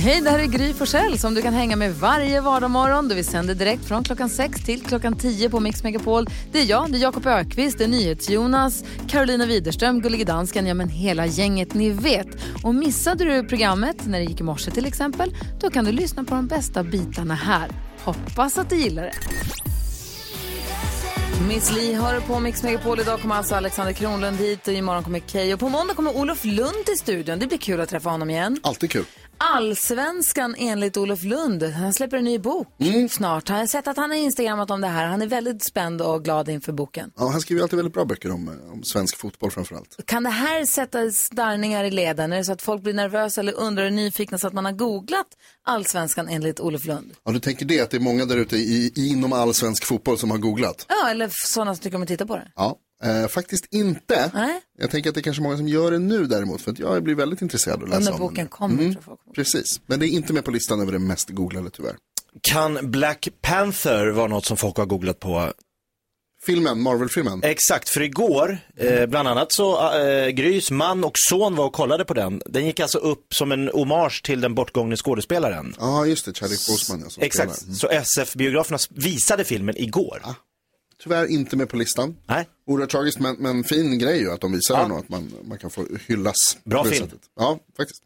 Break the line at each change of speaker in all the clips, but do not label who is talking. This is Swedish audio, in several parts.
Hej, det här är Gry Forssell som du kan hänga med varje vardagsmorgon. Vi sänder direkt från klockan 6 till klockan 10 på Mix Megapol. Det är jag, det är Jakob Ökvist, det är NyhetsJonas, Carolina Widerström, Gullige Dansken, ja men hela gänget ni vet. Och missade du programmet när det gick i morse till exempel, då kan du lyssna på de bästa bitarna här. Hoppas att du gillar det. Miss Li hör på Mix Megapol. Idag kommer alltså Alexander Kronlund hit och imorgon kommer Keyyo. Och på måndag kommer Olof Lund till studion. Det blir kul att träffa honom igen.
Alltid kul.
Allsvenskan enligt Olof Lund. Han släpper en ny bok snart. Har jag sett att han har instagrammat om det här. Han är väldigt spänd och glad inför boken.
Ja, han skriver alltid väldigt bra böcker om, eh, om svensk fotboll framförallt.
Kan det här sätta starrningar i leden? Är det så att folk blir nervösa eller undrar och nyfikna så att man har googlat Allsvenskan enligt Olof Lund?
Ja, du tänker det att det är många där ute i, inom all svensk fotboll som har googlat?
Ja, eller sådana som tycker om att titta på det.
Ja, eh, faktiskt inte.
Nej.
Jag tänker att det är kanske många som gör det nu däremot, för att jag blir väldigt intresserad av att läsa
när
om
boken
den.
kommer
Mm,
tror folk.
Precis, men det är inte med på listan över det mest googlade tyvärr.
Kan Black Panther vara något som folk har googlat på?
Filmen, Marvel-filmen.
Exakt, för igår, eh, bland annat så, eh, Grys man och son var och kollade på den. Den gick alltså upp som en hommage till den bortgångne skådespelaren.
Ja, just det, Chadwick Boseman.
Exakt.
Mm.
så SF-biograferna visade filmen igår.
Tyvärr inte med på listan.
Nej.
Oerhört tragiskt, men, men fin grej ju att de visar den och att man, man kan få hyllas.
Bra film.
sättet. Ja, faktiskt.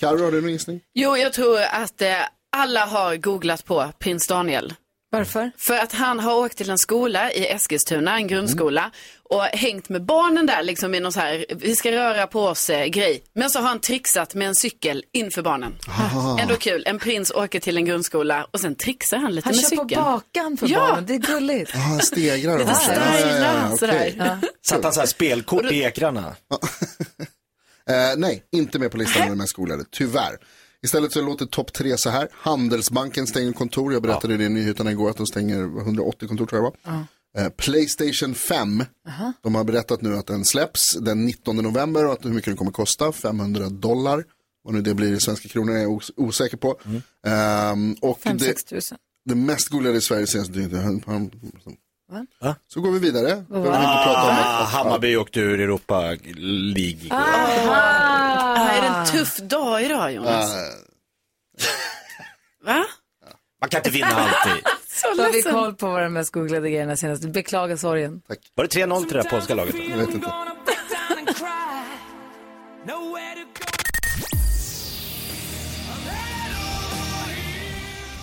Carro, har du någon gissning?
Jo, jag tror att eh, alla har googlat på prins Daniel.
Varför?
För att han har åkt till en skola i Eskilstuna, en grundskola, och hängt med barnen där liksom i någon så här, vi ska röra på oss eh, grej. Men så har han trixat med en cykel inför barnen. Ändå kul, en prins åker till en grundskola och sen trixar han lite
Han
med
kör på
cykeln.
bakan för
Ja.
barnen. Det är gulligt.
Ja, han stegrar.
Lite stylar, sådär.
Satt han så här spelkort i ekrarna?
Eh, nej, inte med på listan över de mest googlade, tyvärr. Istället så låter topp tre så här. Handelsbanken stänger kontor. Jag berättade det i nyheterna igår att de stänger 180 kontor tror jag det var. Eh, Playstation 5. De har berättat nu att den släpps den 19 november och att hur mycket den kommer kosta. 500 dollar. Vad nu det blir i svenska kronor är jag os- osäker på. Ehm, och
5-6
det, det mest googlade i Sverige senaste
Va?
Så går vi vidare. Behöver vi inte prata om
Ah, Hammarby åkte ur Europa League igår.
Ah, är det en tuff dag idag Jonas? Va?
Man kan inte vinna alltid.
Så
Då har vi koll på vad de mest googlade grejerna senaste. Beklagar sorgen.
Var det 3-0 till det här polska laget?
jag vet inte.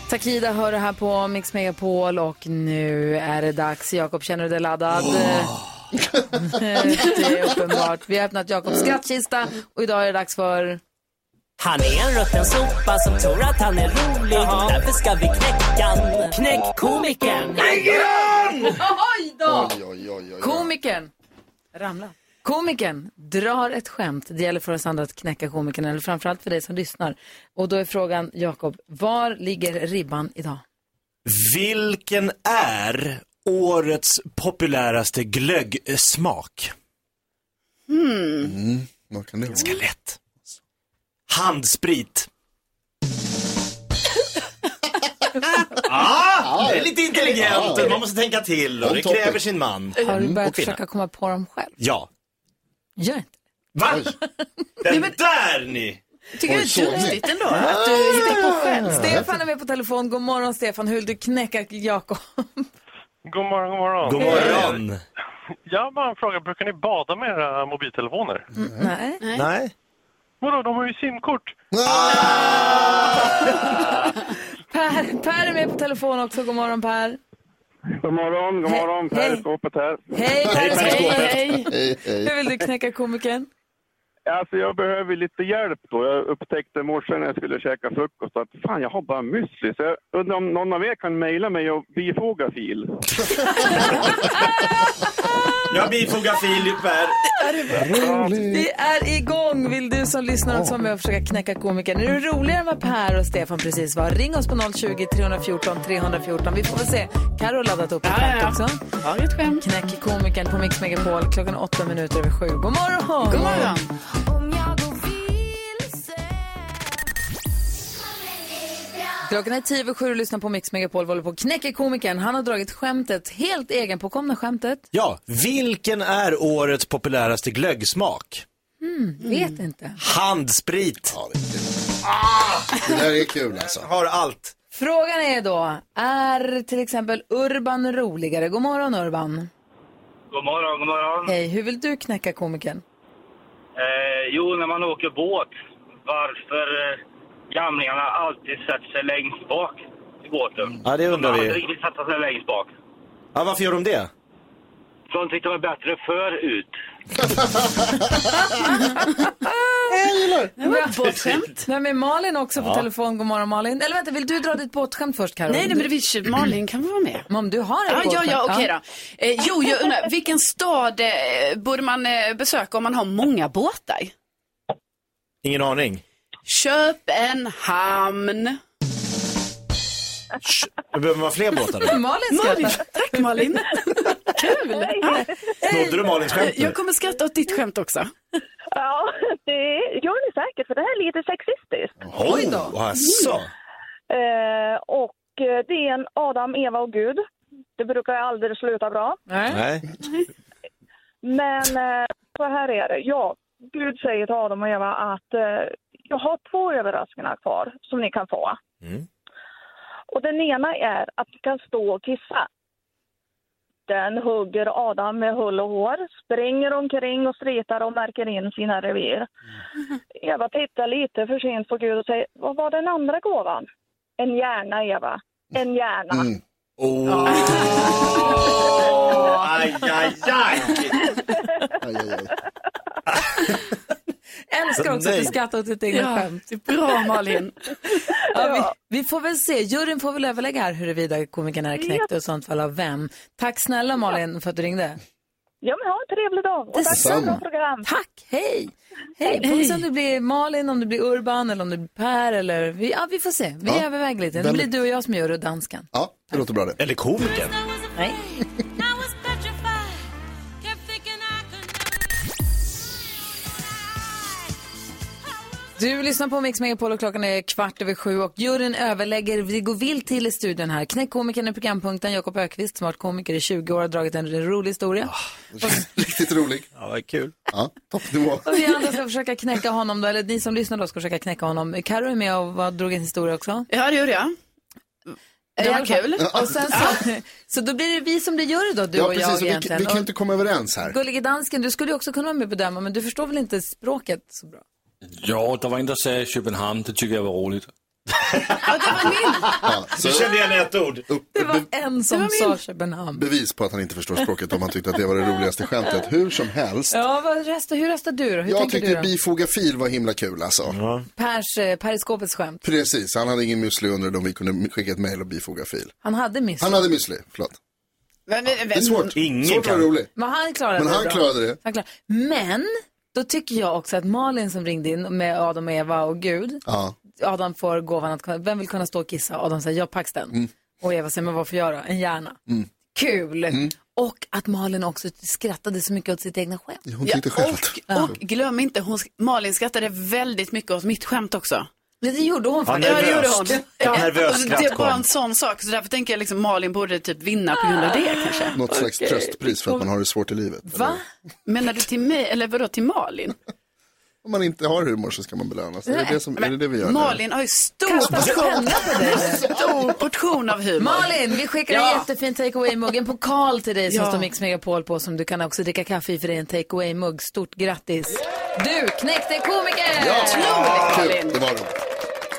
Takida hör det här på Mix Megapol och nu är det dags. Jakob, känner du dig laddad? det är uppenbart. Vi har öppnat Jakobs skrattkista och idag är det dags för...
Han är en rutten sopa som tror att han är rolig. Därför ska vi knäcka. Knäck komikern.
Oj då!
Oj, oj, oj, oj.
Komikern. Ramla. Komikern drar ett skämt. Det gäller för oss andra att knäcka komikern, eller framförallt för dig som lyssnar. Och då är frågan, Jakob, var ligger ribban idag?
Vilken är årets populäraste glöggsmak?
Vad kan det vara?
Ganska lätt. Handsprit. ah, det är lite intelligent. Man måste tänka till och det kräver sin man.
Har du börjat
Och kvinna.
försöka komma på dem själv?
Ja.
Gör inte
Va? Den där ni!
Tycker
Oj,
det är duktigt ändå att du hittar på själv.
Stefan är med på telefon. God morgon Stefan. Hur vill du knäcka Jakob?
God morgon, god morgon.
God morgon.
Jag har bara en fråga. Brukar ni bada med era mobiltelefoner?
Nej.
Nej.
Vadå, de har ju simkort.
Per, per är med på telefon också. God morgon Per.
God morgon, god morgon.
Hej.
Periskopet här.
Hej
Hej,
Per.
periskopet.
Hej, hej.
Hur vill du knäcka komikern?
Alltså jag behöver lite hjälp då. Jag upptäckte i morse när jag skulle käka frukost att fan, jag har bara müsli. Så jag undrar om någon av er kan mejla mig och bifoga fil.
Jag bifogar Filip här.
Vi är igång! Vill du som lyssnar också vara med och försöka knäcka komikern? Är du roligare än vad Per och Stefan precis var? Ring oss på 020 314 314. Vi får väl se. Carro har laddat upp ett
Ja, ja,
skämt
ja.
också.
Skämt.
Knäck komikern på Mix Megapol klockan åtta minuter över sju. God morgon!
God morgon.
Klockan är tio över sju och lyssnar på Mix Megapol. Vi håller på knäcka komikern. Han har dragit skämtet, helt egenpåkomna skämtet.
Ja, vilken är årets populäraste glöggsmak?
Hmm, vet inte.
Handsprit.
Det där är kul alltså.
Har allt.
Frågan är då, är till exempel Urban roligare? God morgon Urban.
God morgon, god morgon.
Hej, hur vill du knäcka komikern?
Eh, jo, när man åker båt, varför eh, gamlingarna alltid sätter sig längst bak i båten.
Ja, det undrar
De
vi.
har aldrig riktigt sätta sig längst bak.
Ja, varför gör de det?
För de tyckte det var bättre förut.
Det var ett båtskämt. Vem är Malin också på telefon? God morgon Malin. Eller vänta, vill du dra ditt båtskämt först Karo?
Nej, nej, men vill Malin kan vara med.
Men om du har ett
Ja, ja,
båtskämt.
ja, okej då. Eh, jo, jag undrar, vilken stad eh, borde man eh, besöka om man har många båtar?
Ingen aning.
Köpenhamn.
Då behöver man fler båtar då?
Malin
skrattar. Tack Malin. Kul.
Snodde du Malins skämt nu?
Jag kommer skratta åt ditt skämt också.
Ja, det gör ni säkert, för det här är lite sexistiskt.
Oj då. Asså.
Eh, och eh, det är en Adam, Eva och Gud. Det brukar aldrig sluta bra.
Nej.
Men eh, så här är det. Ja, Gud säger till Adam och Eva att eh, jag har två överraskningar kvar som ni kan få. Och den ena är att du kan stå och kissa. Den hugger Adam med hull och hår, springer omkring och stritar och märker in sina revir. Eva tittar lite för sent på Gud och säger, vad var den andra gåvan? En hjärna, Eva. En hjärna.
Oh. aj, aj, aj.
Älskar också att du skrattar åt ditt eget
Ja,
skämt.
det är bra Malin.
Ja, vi, vi får väl se. Juryn får väl överlägga här huruvida komikern är knäckt och i sånt fall av vem. Tack snälla Malin för att du ringde.
Ja, men ha en trevlig dag. Och tack för ett bra program.
Tack, hej! Hej, får vi se om det blir Malin, om det blir Urban eller om det blir Per eller... Vi, ja, vi får se. Vi
Ja.
överväger lite. Det blir du och jag som gör och dansken.
Ja, det låter bra det.
Eller komikern.
Nej. Du lyssnar på Mix Megapol och klockan är kvart över sju och juryn överlägger. Vi går vilt till i studion här. Knäckkomikern i programpunkten, Jakob Ökvist, smart komiker i 20 år, har dragit en rolig historia.
Riktigt rolig.
Ja, vad kul.
Ja, toppnivå.
Och vi andra ska försöka knäcka honom då, eller ni som lyssnar då ska försöka knäcka honom. Karo är med och vad, drog en historia också.
Ja, det gjorde jag. Det var kul.
Och sen så, så då blir det vi som blir jury då, du
ja,
och jag
precis. och Vi,
egentligen.
vi kan inte komma överens här.
Gullige dansken, du skulle ju också kunna vara med och bedöma, men du förstår väl inte språket så bra?
Ja, der var en, der sagde København. Det tycker jag var roligt.
Ja,
Du kände igen ett ord.
Det var en som sa Köpenhamn.
Bevis på att han inte förstår språket om han tyckte att det var det roligaste skämtet. Hur som helst.
Ja, vad röstar, hur röstar du då? Hur
Jag tyckte
du då?
bifoga fil var himla kul alltså.
Pers, eh, periskopets skämt.
Precis, han hade ingen müsli under dem vi kunde skicka ett mejl och bifoga fil.
Han hade miss.
Han hade müsli, förlåt.
Men, men,
Det är svårt. svårt att vara rolig.
Men han klarade
Men
det
han
bra.
klarade det.
Han klarade. Men, då tycker jag också att Malin som ringde in med Adam och Eva och Gud,
Ja.
Adam får gåvan att kunna, vem vill kunna stå och kissa? Adam säger, jag Paxton.
Mm.
Och Eva säger, men varför göra? En hjärna. Kul! Och att Malin också skrattade så mycket åt sitt egna skämt.
Hon tyckte själv att...
Och glöm inte, hon, Malin skrattade väldigt mycket åt mitt skämt också.
Ja, det gjorde hon
Ja,
faktiskt.
det gjorde hon. Ja.
Nervös
det
skratt
bara
kom.
en sån sak, så därför tänker jag liksom Malin borde typ vinna på grund av det kanske.
Något slags
Okej.
tröstpris för att man har det svårt i livet.
Va? Menar du till mig, eller vadå till Malin?
Om man inte har humor så ska man belönas. Är det det, som, är det, det vi gör? nu?
Malin har ju stor portion, stor portion av humor.
Malin, vi skickar en
Ja.
jättefin take away-mugg, en pokal till dig som
Ja.
står Mix Megapol på som du kan också dricka kaffe i för det är en take away-mugg. Stort grattis! Du knäckte komiker!
Ja, kul. Det var roligt.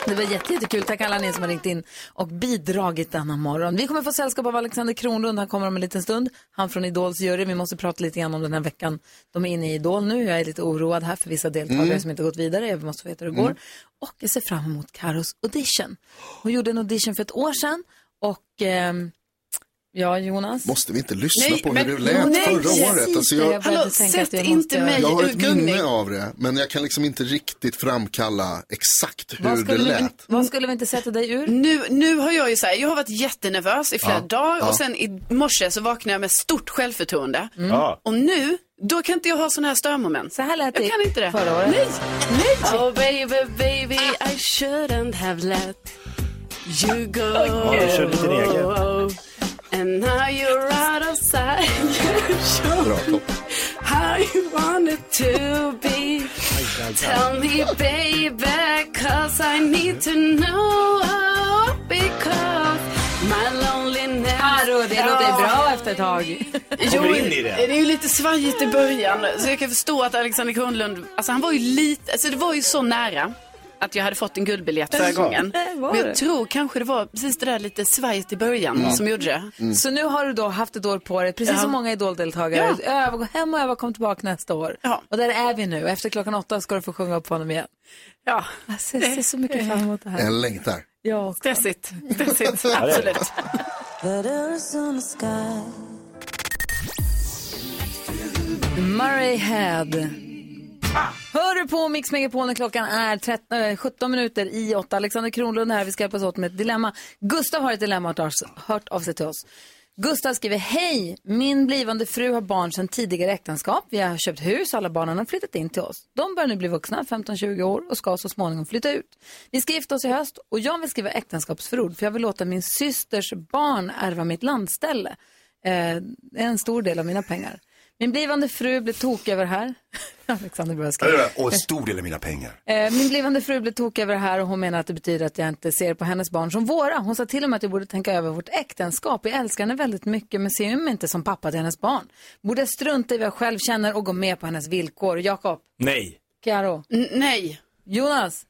Det var jätte, jättekul. Tack alla ni som har ringt in och bidragit denna morgon. Vi kommer få sällskap av Alexander Kronlund. Han kommer om en liten stund. Han från Idols jury. Vi måste prata lite grann om den här veckan. De är inne i Idol nu. Jag är lite oroad här för vissa deltagare
Mm.
som inte gått vidare. Jag måste få veta hur det går.
Mm.
Och jag ser fram emot Karos audition. Hon gjorde en audition för ett år sedan. Och ehm, ja, Jonas?
Måste vi inte lyssna
Nej,
på
men-
hur det lät
Nej,
förra
precis
året? Alltså jag,
Jag började tänka att vi måste-
jag har ett minne av det, men jag kan liksom inte riktigt framkalla exakt hur det
skulle, vi,
lät.
vad skulle vi inte sätta dig ur?
Nu, nu har jag ju så här, jag har varit jättenervös i flera
Ja,
dagar
ja.
och sen i morse så vaknade jag med stort självförtroende.
Mm.
Ja.
Och nu, då kan inte jag ha sådana här störmoment.
Så här lät
jag
det
kan inte det.
förra året.
Nej, nej. Oh baby, baby, I shouldn't have let you go.
Ja, du körde lite din egen.
And now you're out of sight.
Bra,
show
topp.
how you want it to be. Tell me baby, cause I need to know. Because my loneliness.
Karo, det låter bra efter ett tag.
Jo, det är ju lite svajigt i början. Så jag kan förstå att Alexander Kronlund, alltså han var ju lite, alltså det var ju så nära att jag hade fått en guldbiljett förra gången. Men jag tror kanske det var precis det där lite svajigt i början
Mm.
som gjorde det.
Så nu har du då haft ett år på dig, precis
Ja.
som många idoldeltagare. Öva, gå hem och öva kom tillbaka nästa år. Och där är vi nu. Efter klockan åtta ska du få sjunga upp för honom igen.
Ja.
Jag ser, ser så mycket fram emot det här.
Jag längtar.
Ja,
Stressigt. Stressigt,
Ja,
absolut.
Murray Head. Hör du på Mix Megapol när klockan är 13, äh, 17 minuter i 8. Alexander Kronlund här, vi ska hjälpas åt med ett dilemma. Gustav har ett dilemma och har hört av sig till oss. Gustav skriver, hej, min blivande fru har barn sedan tidigare äktenskap. Vi har köpt hus, och alla barnen har flyttat in till oss. De börjar nu bli vuxna, 15-20 år och ska så småningom flytta ut. Vi ska gifta oss i höst och jag vill skriva äktenskapsförord för jag vill låta min systers barn ärva mitt landställe. Eh, en stor del av mina pengar. Min blivande fru blev tokig över det här. Alexander börjar skriva.
Och en stor del av mina pengar.
Eh, Min blivande fru blev tokig över det här och hon menar att det betyder att jag inte ser på hennes barn som våra. Hon sa till och med att jag borde tänka över vårt äktenskap. Jag älskar henne väldigt mycket men ser mig inte som pappa till hennes barn. Borde jag strunta i vad jag själv känner och gå med på hennes villkor? Jakob,
Nej.
Karo,
nej.
Jonas,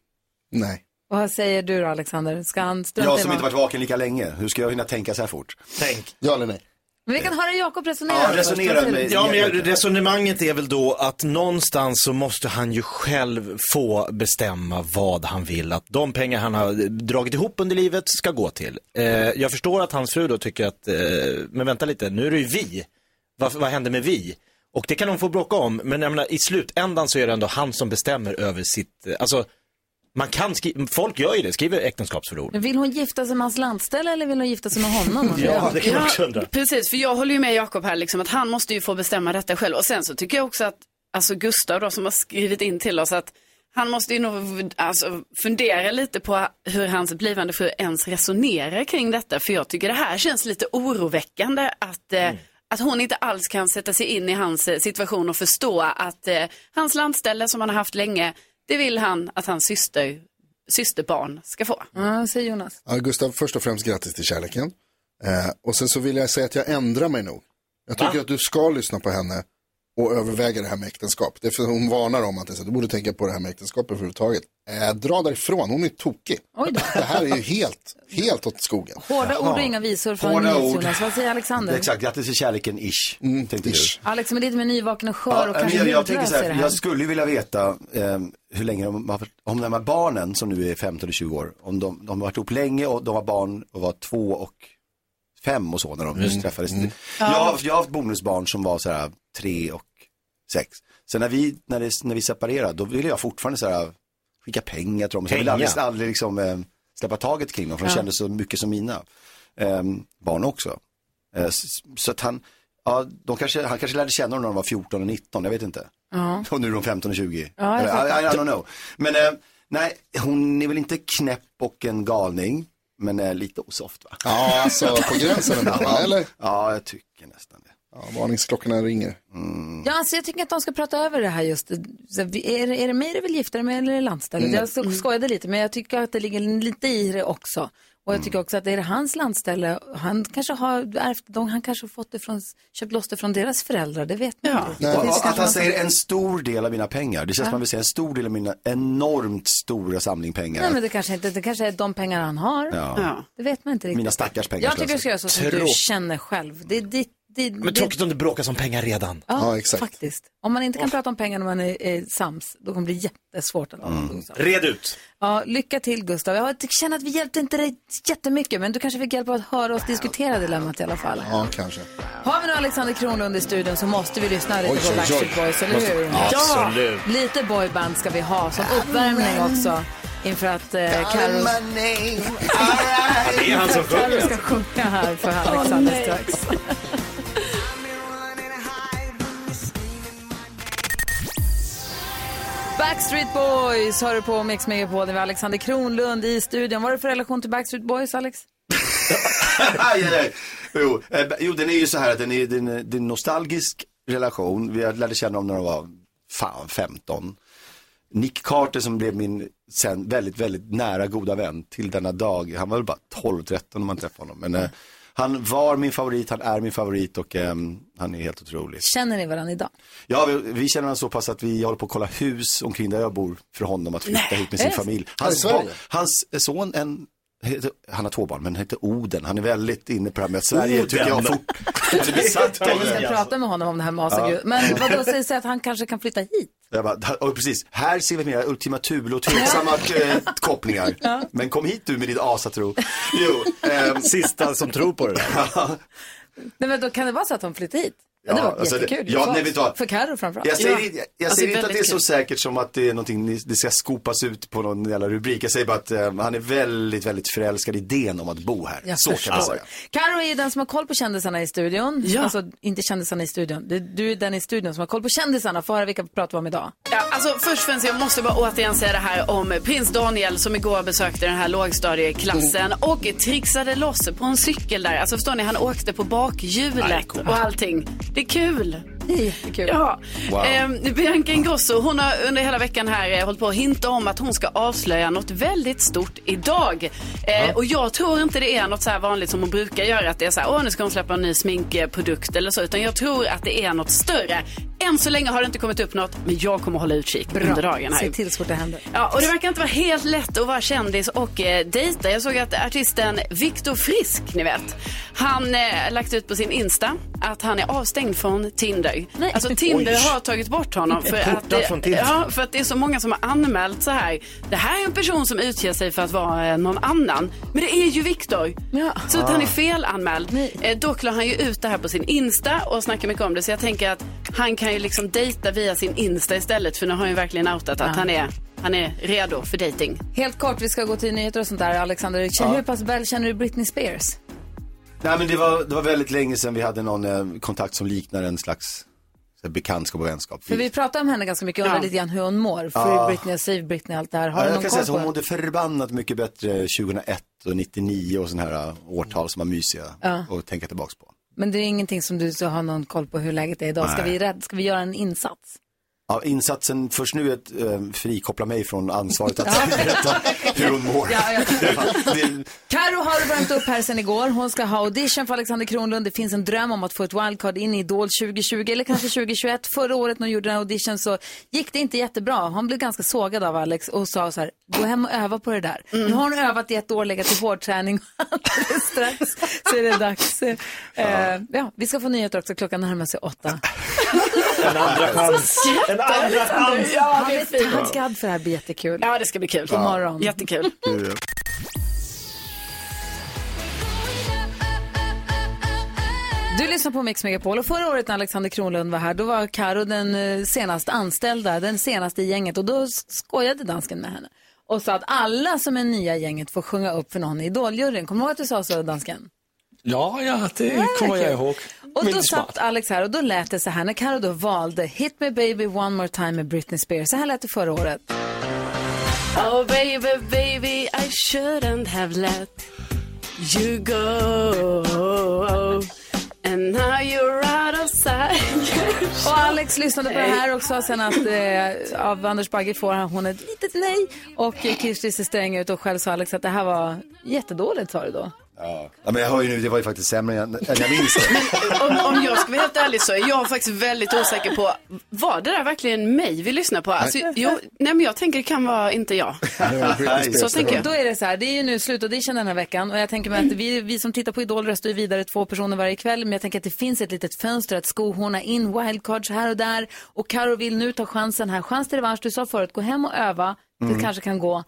Nej.
vad säger du då Alexander? Ska han strunta
Jag
i
som
vad...
inte varit vaken lika länge, hur ska jag hinna tänka så här fort?
Tänk.
Ja eller nej?
Men vi kan höra Jakob resonera.
Ja, resonera med-?
Ja, men resonemanget är väl då att någonstans så måste han ju själv få bestämma vad han vill att de pengar han har dragit ihop under livet ska gå till. Eh, jag förstår att hans fru då tycker att, eh, men vänta lite, nu är det ju vi. Vad, vad händer med vi? Och det kan de få bråka om, men jag menar, i slutändan så är det ändå han som bestämmer över sitt, eh, alltså, man kan skriva, folk gör ju det, skriver äktenskapsförord.
Vill hon gifta sig med hans landställe eller vill hon gifta sig med honom?
Ja, det kan man också undra.
Precis, för jag håller ju med Jakob här, liksom, att han måste ju få bestämma detta själv. Och sen så tycker jag också att, alltså Gustav då som har skrivit in till oss, att han måste ju nog alltså, fundera lite på hur hans blivande fru ens resonerar kring detta. För jag tycker det här känns lite oroväckande att, eh, att hon inte alls kan sätta sig in i hans eh, situation och förstå att eh, hans landställe som han har haft länge, det vill han att hans syster, systerbarn ska få.
Ja, säger Jonas.
Ja, Gustav, först och främst grattis till kärleken. Eh, och sen så vill jag säga att jag ändrar mig nog. Jag tycker
Va?
att du ska lyssna på henne och överväga det här med äktenskap. Det är för hon varnar om att det är så, du borde tänka på det här med äktenskap överhuvudtaget. Eh, dra därifrån, hon är tokig. Det här är ju helt, helt åt skogen.
Hårda ord och inga visor från. Jonas. Vad säger Alexander?
Exakt, grattis till kärleken ish, tänkte
ish.
Alex, men lite mer nyvaken och skör
Ja,
och kanske
jag, jag tänker så här,
här.
jag skulle ju vilja veta eh, hur länge de har, om de här barnen som nu är 15 eller 20 år, om de, de har varit ihop länge och de var barn och var två och fem och så när de just träffades. Jag, har, jag har haft bonusbarn som var så här tre och sex. Sen när vi, när, det, när vi separerade, då ville jag fortfarande så här skicka pengar till dem. Så jag ville aldrig, aldrig liksom, eh, släppa taget kring dem, för de
Ja.
kände så mycket som mina eh, barn också. Eh, s- så att han, ja, de kanske, han kanske lärde känna dem när de var 14 och 19, jag vet inte.
Ja.
Och nu är de 15 och 20.
Ja, jag
Eller. I, I don't know. Men eh, nej, hon är väl inte knäpp och en galning, men eh, lite osoft va?
Ja, alltså på gränsen ändå,
ja,
eller?
Ja, jag tycker nästan det.
Ja, varningsklockorna ringer.
Ja, alltså jag tycker att de ska prata över det här just. Så, är, det- är det mig du vill gifta dig med eller är det landstället?
Mm.
Jag skojade lite, men jag tycker att det ligger lite i det också. Och jag tycker också att det är hans landställe. Han kanske har ärvt han kanske har fått det från, köpt loss det från deras föräldrar, det vet man inte.
Och
kanske
att han säger en stor del av mina pengar. Det känns
Ja.
som man vill säga en stor del av mina enormt stora samling pengar.
Nej men det kanske inte, det kanske är de pengar han har.
Ja. Ja.
Det vet man inte riktigt.
Mina stackars pengar.
Jag tycker du ska göra så som du
Tråk-
känner själv. Det är ditt, det,
Men
det-
tråkigt om det bråkas om pengar redan.
Ja, faktiskt. Om man inte kan prata om pengar när man är, är sams, då kommer det bli jättesvårt att
Mm. Red ut.
Ja, lycka till Gustav. Jag känner att vi hjälpte inte dig jättemycket, men du kanske fick hjälp av att höra oss diskutera dilemmat i alla fall.
Ja, kanske.
Har vi nu Alexander Kronlund i studion så måste vi lyssna lite
Oj,
på. Backstreet Boys, eller
Måste-
hur?
Absolut.
Ja, lite boyband ska vi ha som uppvärmning också. Inför att eh, Carro...
det sjunger.
ska sjunga här för Alexander strax. Backstreet Boys hör du på Mix Megapol. Det var Alexander Kronlund i studion. Vad har du för relation till Backstreet Boys, Alex?
aj, aj, aj. Jo, eh, jo, den är ju så här att den är, den, är- det är en nostalgisk relation. Vi lärde känna dem när de var fan 15. Nick Carter som blev min sen väldigt, väldigt nära goda vän till denna dag. Han var väl bara 12-13 när man träffade honom. Men eh, han var min favorit, han är min favorit och ehm, han är helt otrolig.
Känner ni varandra idag?
Ja, vi, vi känner varandra så pass att vi håller på att kolla hus omkring där jag bor för honom att flytta
Nej.
hit med sin familj. Hans, barn- hans son, en, han har två barn, men han heter Oden. Han är väldigt inne på det här med att Sverige
Oden?
tycker jag fort. Han
Vi ska prata med honom om det här med
Ja.
Asagud. Men vad då säger att han kanske kan flytta hit?
Jag bara, och precis, här ser vi mer Ultima Thule och tveksamma eh, kopplingar. Men kom hit du med ditt asatro. Jo, ehm,
Sista som tror på det där.
Nej, men då kan det vara så att de flyttar hit? Ja,
Ja,
det var
alltså det-
jättekul.
ja,
för,
nej, vet du
för Carro framförallt.
Jag säger,
Ja.
inte- jag, jag
Alltså,
säger inte att det är så
kul.
säkert som att det är någonting ni- det ska skopas ut på någon jävla rubrik. Jag säger bara att eh, han är väldigt, väldigt förälskad i idén om att bo här.
Jag
så kan man
förstår.
säga.
Carro är ju den som har koll på kändisarna i studion.
Ja.
Alltså inte kändisarna i studion. Det- Du är den i studion som har koll på kändisarna. Få höra vilka vi pratar om idag.
Ja, alltså först och främst, jag måste bara återigen säga det här om prins Daniel som igår besökte den här lågstadieklassen och trixade loss på en cykel där. Alltså förstår ni, han åkte på bakhjulet och allting. Det är kul.
Jättekul.
Ja.
Wow.
Ehm, Bianca Ingrosso, hon har under hela veckan här eh, hållit på att hinta om att hon ska avslöja något väldigt stort idag. Eh, Och jag tror inte det är något så här vanligt som hon brukar göra, att det är så här, åh nu ska hon släppa en ny sminkprodukt eller så, utan jag tror att det är något större. Än så länge har det inte kommit upp något, men jag kommer hålla utkik under dagen här.
Se till så fort det händer.
Ja, och det verkar inte vara helt lätt att vara kändis och eh, dejta. Jag såg att artisten Viktor Frisk, ni vet, han eh, lagt ut på sin Insta att han är avstängd från Tinder. Alltså Tinder
Oj.
har tagit bort honom för att, det, ja, för att det är så många som har anmält så här. Det här är en person som utger sig för att vara eh, någon annan. Men det är ju Viktor. Så att han är felanmäld. Eh, dock la han ju ut det här på sin Insta och snackar mycket om det. Så jag tänker att han kan ju liksom dejta via sin Insta istället. För nu har han ju verkligen outat att
Ja.
han, är, han är redo för dating.
Helt kort, vi ska gå till nyheter och sånt där. Alexander,
Ja.
hur pass väl känner du Britney Spears?
Nej men det var, det var väldigt länge sedan vi hade någon eh, kontakt som liknar en slags så här, bekantskap och vänskap.
För vi pratar om henne ganska mycket och undrar lite grann hur hon mår. Free
Ja.
Britney, Save Britney, allt det här. Har
Ja,
du
jag
någon
kan
koll
säga så,
på
hon mådde förbannat mycket bättre 2001 och 99 och sådana här uh, årtal som var mysiga
Ja.
att tänka tillbaks på.
Men det är ingenting som du så har någon koll på hur läget är idag. Ska
Nej.
vi, rädd, ska vi göra en insats?
Ja, insatsen först nu är att eh, frikoppla mig från ansvaret att berätta hur hon mår.
Ja, jag
det,
Karo har värmt upp här sen igår. Hon ska ha audition för Alexander Kronlund. Det finns en dröm om att få ett wildcard in i Idol 2020 eller kanske 2021. Förra året när hon gjorde den här audition så gick det inte jättebra. Han blev ganska sågad av Alex och sa så här, gå hem och öva på det där. Nu har hon övat i ett år, legat i hårdträning. Alldeles strax så är det dags. Eh, ja, vi ska få nyheter också. Klockan närmar sig åtta.
En andra chans. En andra chans.
Ja, det är fint.
taggad för det här blir jättekul.
Ja, det ska bli kul.
God morgon.
Jättekul.
Du lyssnar på Mix Megapol och förra året när Alexander Kronlund var här då var Karo den eh, senast anställda, den senaste i gänget och då skojade dansken med henne och sa att alla som är nya i gänget får sjunga upp för någon i Idoljuryn. Kommer du ihåg att du sa så dansken?
Ja, ja, det kommer jag ihåg.
Och då satt Alex här och då lät det så här när Karo då valde Hit Me Baby One More Time med Britney Spears. Så här lät det förra året.
Oh baby, baby, I shouldn't have let you go. And now you're out of sight.
Och Alex lyssnade på det här och sa sen att eh, av Anders Bagge får hon ett litet nej. Och Kirsti ser sträng ut och själv sa Alex att det här var jättedåligt sa du då.
Ja. ja, men jag hör ju nu, det var ju faktiskt sämre än, än jag minns.
Om, om jag ska vara helt ärlig så är jag faktiskt väldigt osäker på, var det där verkligen mig vi lyssnar på? Alltså, jo, nej men jag tänker det kan vara inte jag. Så tänker jag.
Då är det så här, det är ju nu slutaudition den här veckan och jag tänker mig att vi, vi som tittar på Idol röstar ju vidare två personer varje kväll men jag tänker att det finns ett litet fönster att skohorna in wildcards här och där och Karo vill nu ta chansen här. Chans till revansch, du sa förut, gå hem och öva, det
Mm.
kanske kan gå.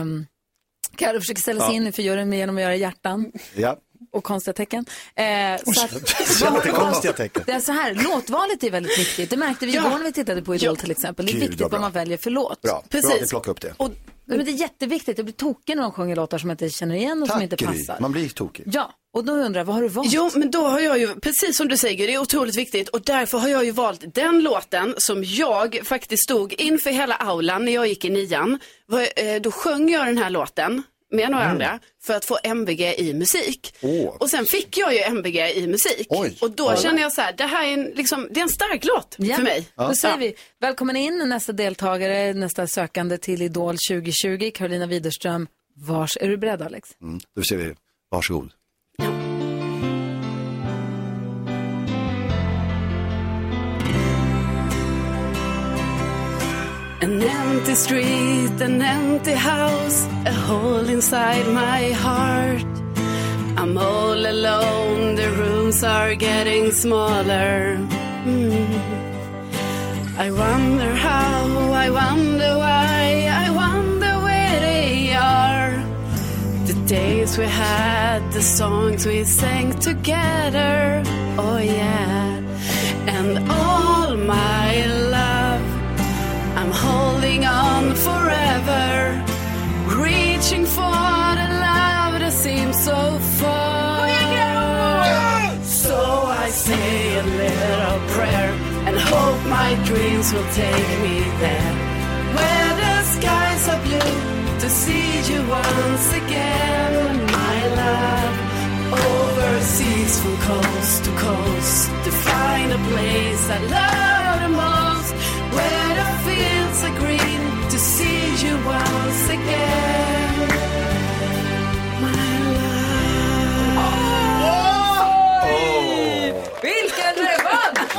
Um, Karo försöker ställa sig
Ja.
in för juryn genom att göra hjärtan
Ja.
Och konstiga tecken. Eh, så att,
Jättekonstiga tecken.
det är så här, låtvalet är väldigt viktigt. Det märkte vi
Ja.
igår när vi tittade på Idol till exempel. Det är
Gud,
viktigt
vad
man väljer för låt.
Bra, bra att upp det.
Och, men det är jätteviktigt. Jag blir tokig när de sjunger låtar som jag inte känner igen och som inte
Gry.
passar.
Man blir tokig.
Ja, och då undrar jag, vad har du valt?
Jo, men då har jag ju, precis som du säger, det är otroligt viktigt och därför har jag ju valt den låten som jag faktiskt stod inför hela aulan när jag gick i nian. Eh, Då sjöng jag den här låten med några
Mm.
andra för att få MVG i musik.
Åh.
Och sen fick jag ju MVG i musik. Och då
Ja.
känner jag så här, det här är en, liksom, det är en stark låt
Ja,
för mig.
Då säger vi välkommen in nästa deltagare, nästa sökande till Idol 2020, Carolina Widerström. Vars, är du beredd Alex?
Mm. Då ser vi, varsågod.
An empty street, an empty house, a hole inside my heart. I'm all alone, the rooms are getting smaller. Mm. I wonder how, I wonder why, I wonder where they are. The days we had, the songs we sang together, oh yeah. And all my holding on forever, reaching for the love that seems so far. So I say a little prayer and hope my dreams will take me there, where the skies are blue, to see you once again, my love. Overseas from coast to coast to find a place I love the most, where the fields are green, to see you once again. My love.
Vilken revansch!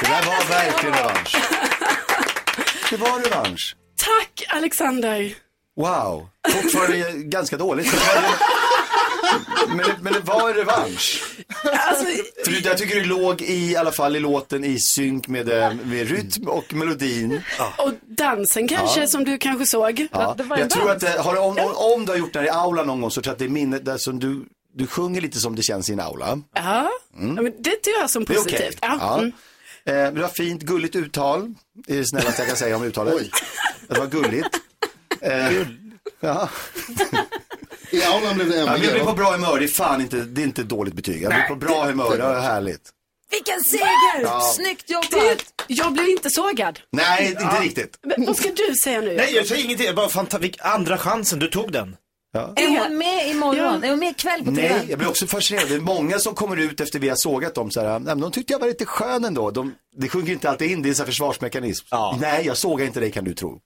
Det där var verkligen revansch. Det var revansch.
Tack Alexander.
Wow, fortfarande ganska dåligt. Men det, men det var en revansch.
Alltså,
För jag tycker du låg i, i alla fall i låten i synk med, eh, med rytm och melodin.
Och dansen kanske
Ja.
som du kanske såg.
Ja. Jag tror att det, har, du- om, om, om du har gjort det här i aula någon gång så tror jag att det är minnet där som du, du sjunger lite som det känns i en aula.
Ja,
Mm.
men det tycker jag som
Det är okej.
positivt. Ja.
Ja.
Mm.
Eh, du har fint, gulligt uttal. Det är det snällaste jag kan säga om uttalet. Att det var gulligt. Eh, ja.
I aulan blev det
Ja, men
MVG.
jag blir på bra humör, det är fan inte, det är inte dåligt betyg. Jag blir på bra humör, det är härligt.
Vilken seger!
Ja.
Snyggt jobbat!
Jag blev inte sågad.
Nej, inte riktigt.
Men vad ska du säga nu?
Nej, jag säger ingenting. Jag Bara vilk, andra chansen, du tog den.
Ja.
Är hon med imorgon? Är hon med ikväll på TV?
Nej, jag blir också fascinerad. Det är många som kommer ut efter vi har sågat dem så här, de tyckte jag var lite skön ändå. De, det sjunker inte alltid in, det är en sån här försvarsmekanism. Nej, jag sågar inte dig kan du tro.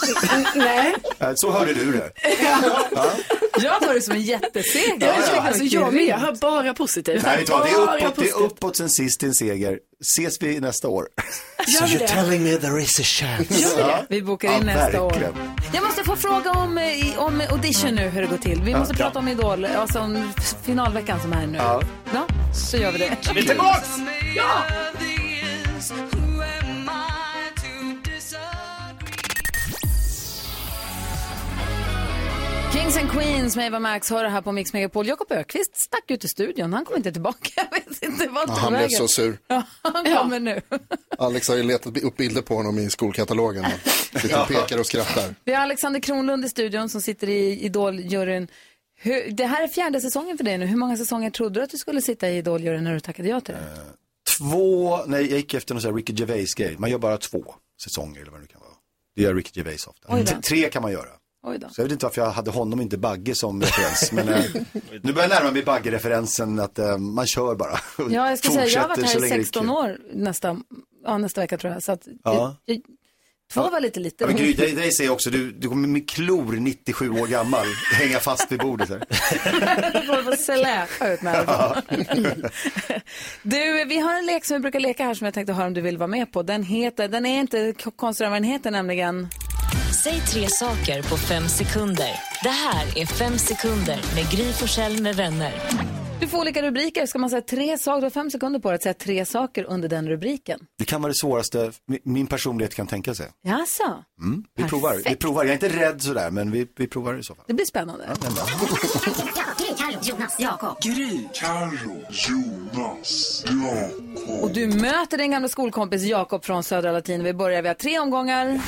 Nej.
Eh, Så hörde du det.
Jag tar det som en jätteseger.
Ja, ja. Alltså, jag, med, jag hör bara positivt.
Nej, det, är uppåt, det är uppåt sen sist till en seger. Ses vi nästa år?
Gör vi det?
me there is a chance.
Gör vi det?
Vi bokar in
Ja,
nästa
verkligen.
år. Jag måste få fråga om, eh, om audition nu, hur det går till. Vi
Ja.
måste prata om Idol, alltså om finalveckan som är nu.
Ja.
Ja, så gör vi det.
Vi är tillbaks!
Ja! Kings and Queens med Eva Max hör det här på Mix Megapol. Jakob Ökvist stack ut i studion. Han kommer inte tillbaka. Jag vet inte vart
Ja, han blev så sur.
Ja, han kommer nu.
Alex har ju letat upp bilder på honom i skolkatalogen. Lite pekar och skrattar.
Vi har Alexander Kronlund i studion som sitter i Idol-juryn. Det här är fjärde säsongen för dig nu. Hur många säsonger trodde du att du skulle sitta i Idol-juryn när du tackade ja till det?
Två, nej jag gick efter någon sån här Ricky Gervais-grej. Man gör bara två säsonger eller vad det nu kan vara. Det gör Ricky Gervais ofta. Tre kan man göra.
Oj då.
Så jag vet inte varför jag hade honom, inte Bagge som referens. Men eh, nu börjar jag närma mig Bagge-referensen att eh, man kör bara.
Ja, jag ska säga, jag har varit här i
länge det är
16
kul.
år nästa, ja, nästa vecka tror jag. Så att,
Ja.
jag, två var lite lite.
Ja, men Gry, dig, dig säger jag också, du, du kommer med klor 97 år gammal, hänga fast vid bordet här.
Jag får släpa ut härifrån. Du, vi har en lek som vi brukar leka här som jag tänkte höra om du vill vara med på. Den heter, den är inte konstigare än vad den heter nämligen.
Säg tre saker på fem sekunder. Det här är Fem sekunder med Gry Forssell med vänner.
Du får olika rubriker. Ska man säga tre saker, du har fem sekunder på dig att säga tre saker under den rubriken.
Det kan vara det svåraste mi- min personlighet kan tänka sig.
Jaså?
Mm, vi provar, vi provar. Jag är inte rädd sådär, men vi, vi provar i så fall.
Det blir spännande.
Gry, Carro, Jonas, Jakob. Gry, Carro, Jonas, Jakob.
Och du möter din gamla skolkompis Jakob från Södra Latin. Vi börjar, vi har tre omgångar.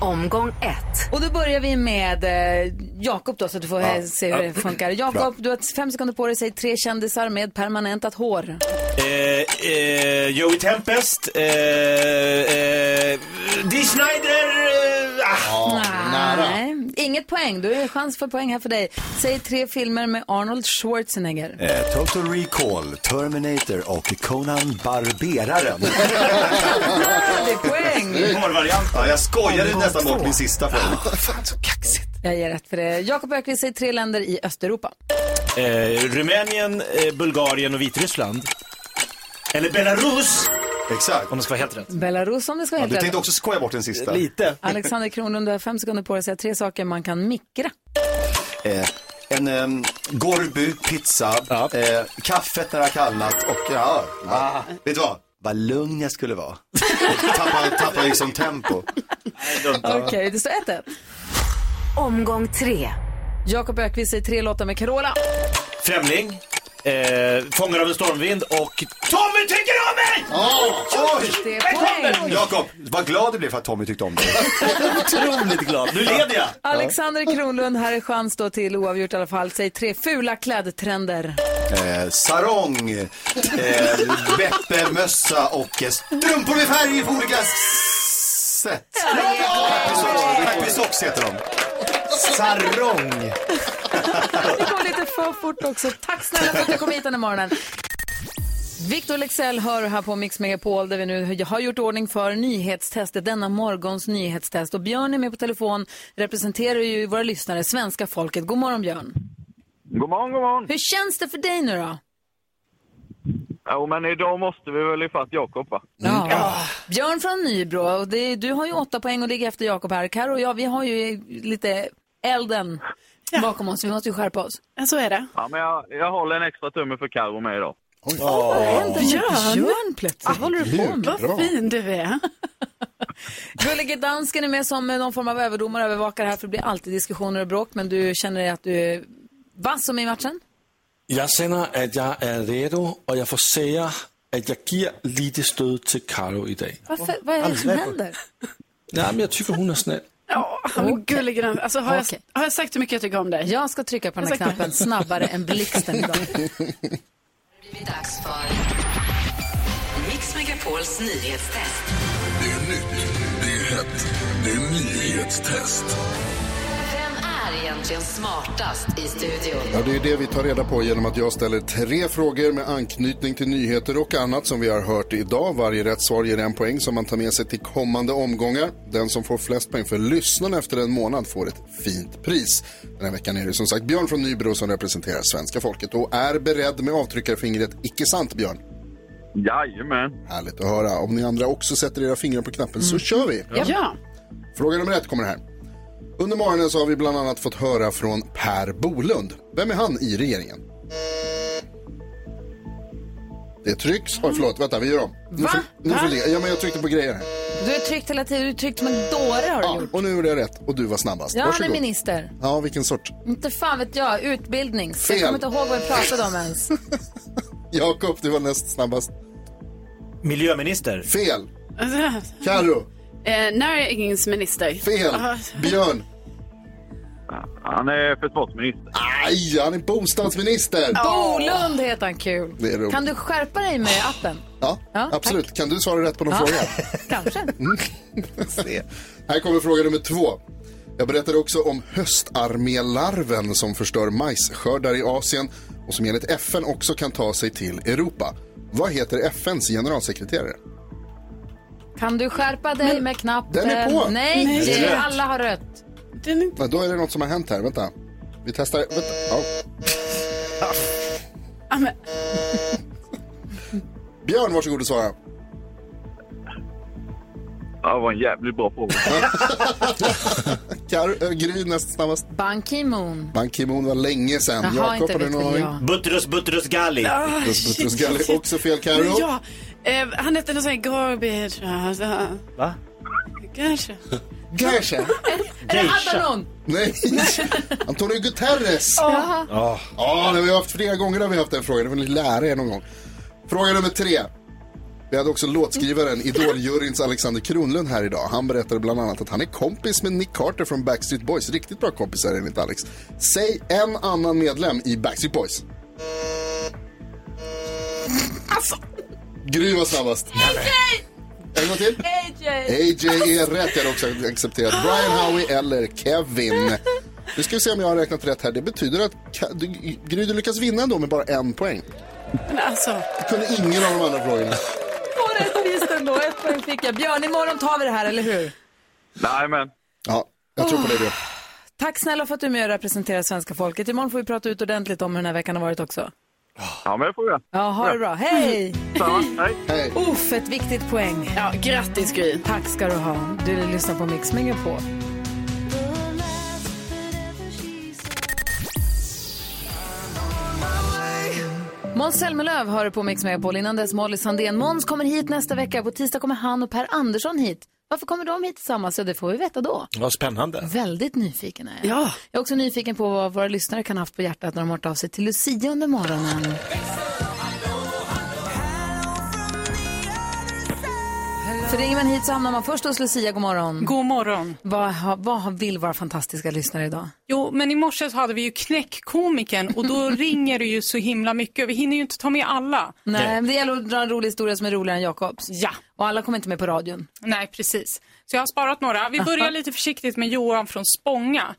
Omgång ett. Och då börjar vi med eh, Jakob då, så att du får
Ja.
eh, se hur det funkar. Jakob, du har fem sekunder på dig. Säg tre kändisar med permanentat hår.
Eh, eh, Joey Tempest, eh, eh, Dee Snider, ah.
Nej, inget poäng. Då är det chans för poäng här för dig. Säg tre filmer med Arnold Schwarzenegger.
Eh, Total Recall, Terminator och Conan Barberaren.
det är poäng.
Ja, jag skojade nästan bort min sista fråga.
Jag ger rätt för det. Jakob Öqvist säger tre länder i Östeuropa.
Eh, Rumänien, eh, Bulgarien och Vitryssland. Eller Belarus!
Exakt.
Om det ska vara helt rätt.
Belarus om det ska vara
Ja,
helt
du
rätt.
tänkte också skoja bort den sista.
Lite.
Alexander Kronlund, du har fem sekunder på dig att säga tre saker man kan mikra.
Eh, en um, Gorby pizza, eh, kaffet när det har kallnat och ja, va, vet du vad? Vad lugn jag skulle vara. Tappar, tappar liksom tempo.
Okej, det står 1-1. Omgång tre. Jakob Öqvist säger tre låtar med Carola.
Främling, eh, Fångar av en stormvind och Tommy tycker om mig!
oj!
Är poäng.
Jakob, vad glad du blev för att Tommy tyckte om dig.
Otroligt glad. Nu leder jag.
Alexander Kronlund, här är chans då till oavgjort i alla fall. Säg tre fula klädtrender.
Eh, sarong, eh, Beppe, mössa och eh, strumpor med färg på olika sätt. Happy Socks heter de.
Sarong.
Lite för fort också. Tack snälla för att du kom hit den här morgonen. Victor Lexell hör här på Mix Megapol där vi nu har gjort ordning för nyhetstestet, denna morgons nyhetstest. Och Björn är med på telefon, representerar ju våra lyssnare, svenska folket. God morgon Björn.
God morgon, god morgon.
Hur känns det för dig nu då?
Jo, men idag måste vi väl ifatt Jakob, va?
Ja. Björn från Nybro, och det, du har ju åtta poäng och ligger efter Jakob här. Karo och jag, vi har ju lite elden bakom oss. Vi måste ju skärpa oss.
Så är det.
Ja, men jag, jag håller en extra tumme för Carro med idag.
Vad hände med
Björn?
Björn plötsligt? Vad håller du på med?
Vad fin du är.
Gullige dansken är med som någon form av överdomare och övervakare här för det blir alltid diskussioner och bråk. Men du känner dig att du är vass som i matchen?
Jag känner att jag är redo och jag får säga att jag ger lite stöd till Karo idag.
Varför, vad är det som händer?
Nej, men jag tycker hon är snäll.
Ja, han är gullig. grann. Alltså, har,
Okej.
jag, har jag sagt hur mycket jag tycker om dig?
Jag ska trycka på den här knappen snabbare än blixten idag.
Det är dags för Mix Megapols nyhetstest.
Det är nytt, det är hett, det är nyhetstest.
Egentligen smartast i studion?
Ja, det är det vi tar reda på genom att jag ställer tre frågor med anknytning till nyheter och annat som vi har hört idag. Varje rätt svar ger en poäng som man tar med sig till kommande omgångar. Den som får flest poäng för lyssnarna efter en månad får ett fint pris. Den här veckan är det som sagt Björn från Nybro som representerar svenska folket och är beredd med avtryckarfingret icke sant Björn.
Jajamän.
Härligt att höra. Om ni andra också sätter era fingrar på knappen så kör vi.
Ja.
Fråga nummer ett kommer här. Under morgonen så har vi bland annat fått höra från Per Bolund. Vem är han i regeringen? Det trycks. Oj, förlåt. Vänta, vi gör om. Nu
Va?
får, nu får. Ja, men jag tryckte på grejer här.
Du har tryckt hela tiden, du har tryckt som en dåre har du
Ja,
gjort.
och nu gjorde jag rätt. Och du var snabbast.
Ja, han är
Varsågod.
minister.
Ja, vilken sort?
Inte fan vet jag, utbildning.
Fel.
Jag kommer inte ihåg vad vi pratade om ens.
Jakob, du var näst snabbast.
Miljöminister.
Fel. Carro.
Eh, näringsminister.
Fel.
Ah,
Björn.
Han är försvarsminister.
Aj, han är bostadsminister.
Bolund heter han, kul.
Det är roligt.
Kan du skärpa dig med appen?
Ja,
Ja,
absolut. Kan du svara rätt på någon
Ja.
fråga?
Kanske.
Se. Här kommer fråga nummer två. Jag berättade också om höstarmélarven som förstör majsskördar i Asien och som enligt FN också kan ta sig till Europa. Vad heter FNs generalsekreterare?
Kan du skärpa dig med knappen?
den är på.
Nej,
Nej.
alla har rött.
Ja, då är det något som har hänt här. Vänta. Vi testar. Vänta. Ja. Björn, varsågod och svara.
Ja, det var en jävligt bra fråga.
Kar, äh, Gry näst snabbast.
Ban Ki-Moon.
Ban Ki-Moon var länge sedan.
Jaha,
Jakob,
inte
har du någon aning?
jag.
Buttrus Buttrus Galli.
Ah,
Buttrus Buttrus Galli,
shit.
också fel Carro.
Ja, eh, han hette någon sån här garbage. Alltså.
Va?
Kanske.
Geisha.
Är det Abaddon?
Nej, Antonio Guterres. Ja, ja det har vi haft flera gånger har vi haft den frågan. Det får ni lära er någon gång. Fråga nummer tre. Vi hade också låtskrivaren, Idoljuryns Alexander Kronlund här idag. Han berättade bland annat att han är kompis med Nick Carter från Backstreet Boys. Riktigt bra kompisar enligt Alex. Säg en annan medlem i Backstreet Boys. Gry var snabbast. En gång till.
AJ!
AJ är rätt. Jag har också accepterat Brian Howie eller Kevin. Nu ska vi se om jag har räknat rätt här. Det betyder att Ka- du- Gry, du lyckas vinna ändå med bara en poäng.
Men alltså.
Du kunde ingen av de andra frågorna.
Två rätt visst ändå. Ett poäng fick jag. Björn, imorgon tar vi det här, eller hur?
Nej, men.
Ja, jag tror på det. Björn.
Tack snälla för att du är med och representerar svenska folket. Imorgon får vi prata ut ordentligt om hur den här veckan har varit också.
Ja, men det får jag.
Ja, ha det bra. Hej!
Samma. Hej.
Hej.
Uff, ett viktigt poäng.
Ja, grattis Gry.
Tack ska du ha. Du lyssnar på Mix Megapol. Måns Zelmerlöw hör på Mix Megapol. Innan dess Molly Sandén. Måns kommer hit nästa vecka. På tisdag kommer han och Per Andersson hit. Varför kommer de hit tillsammans? Ja, det får vi veta då.
Vad spännande.
Väldigt nyfiken är jag.
Ja.
Jag är också nyfiken på vad våra lyssnare kan ha haft på hjärtat när de har hört av sig till Lucia under morgonen. Ringer man hit så hamnar man först hos Lucia. God morgon.
God morgon.
Vad, vad vill våra fantastiska lyssnare idag?
Jo, men i morse hade vi ju knäckkomikern och då ringer det ju så himla mycket. Vi hinner ju inte ta med alla.
Nej, men det gäller att dra en rolig historia som är roligare än Jakobs.
Ja.
Och alla kommer inte med på radion.
Nej, precis. Så jag har sparat några. Vi börjar lite försiktigt med Johan från Spånga.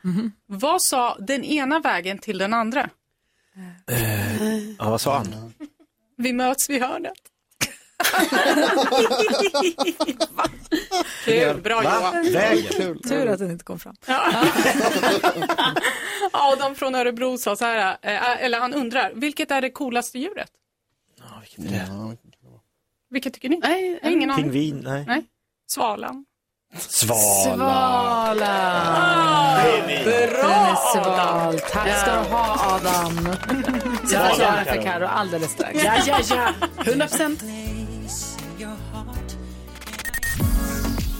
Vad sa den ena vägen till den andra?
Ja, vad sa han?
Vi möts vid hörnet. Kul, bra? Johan.
Vägen?
Tur att den inte kom fram.
Adam från Örebro sa så här, eh, eller han undrar, vilket är det coolaste djuret?
Vilket är det?
Vilket tycker ni?
Nej,
ingen aning.
Pingvin? Nej.
Nej. Svalan.
Svala.
Svala!
Bra,
Den är sval. Tack ska du ha, Adam. Jag
Ja,
får svara
ja.
för Karo alldeles strax.
Ja, ja, ja. 100 procent.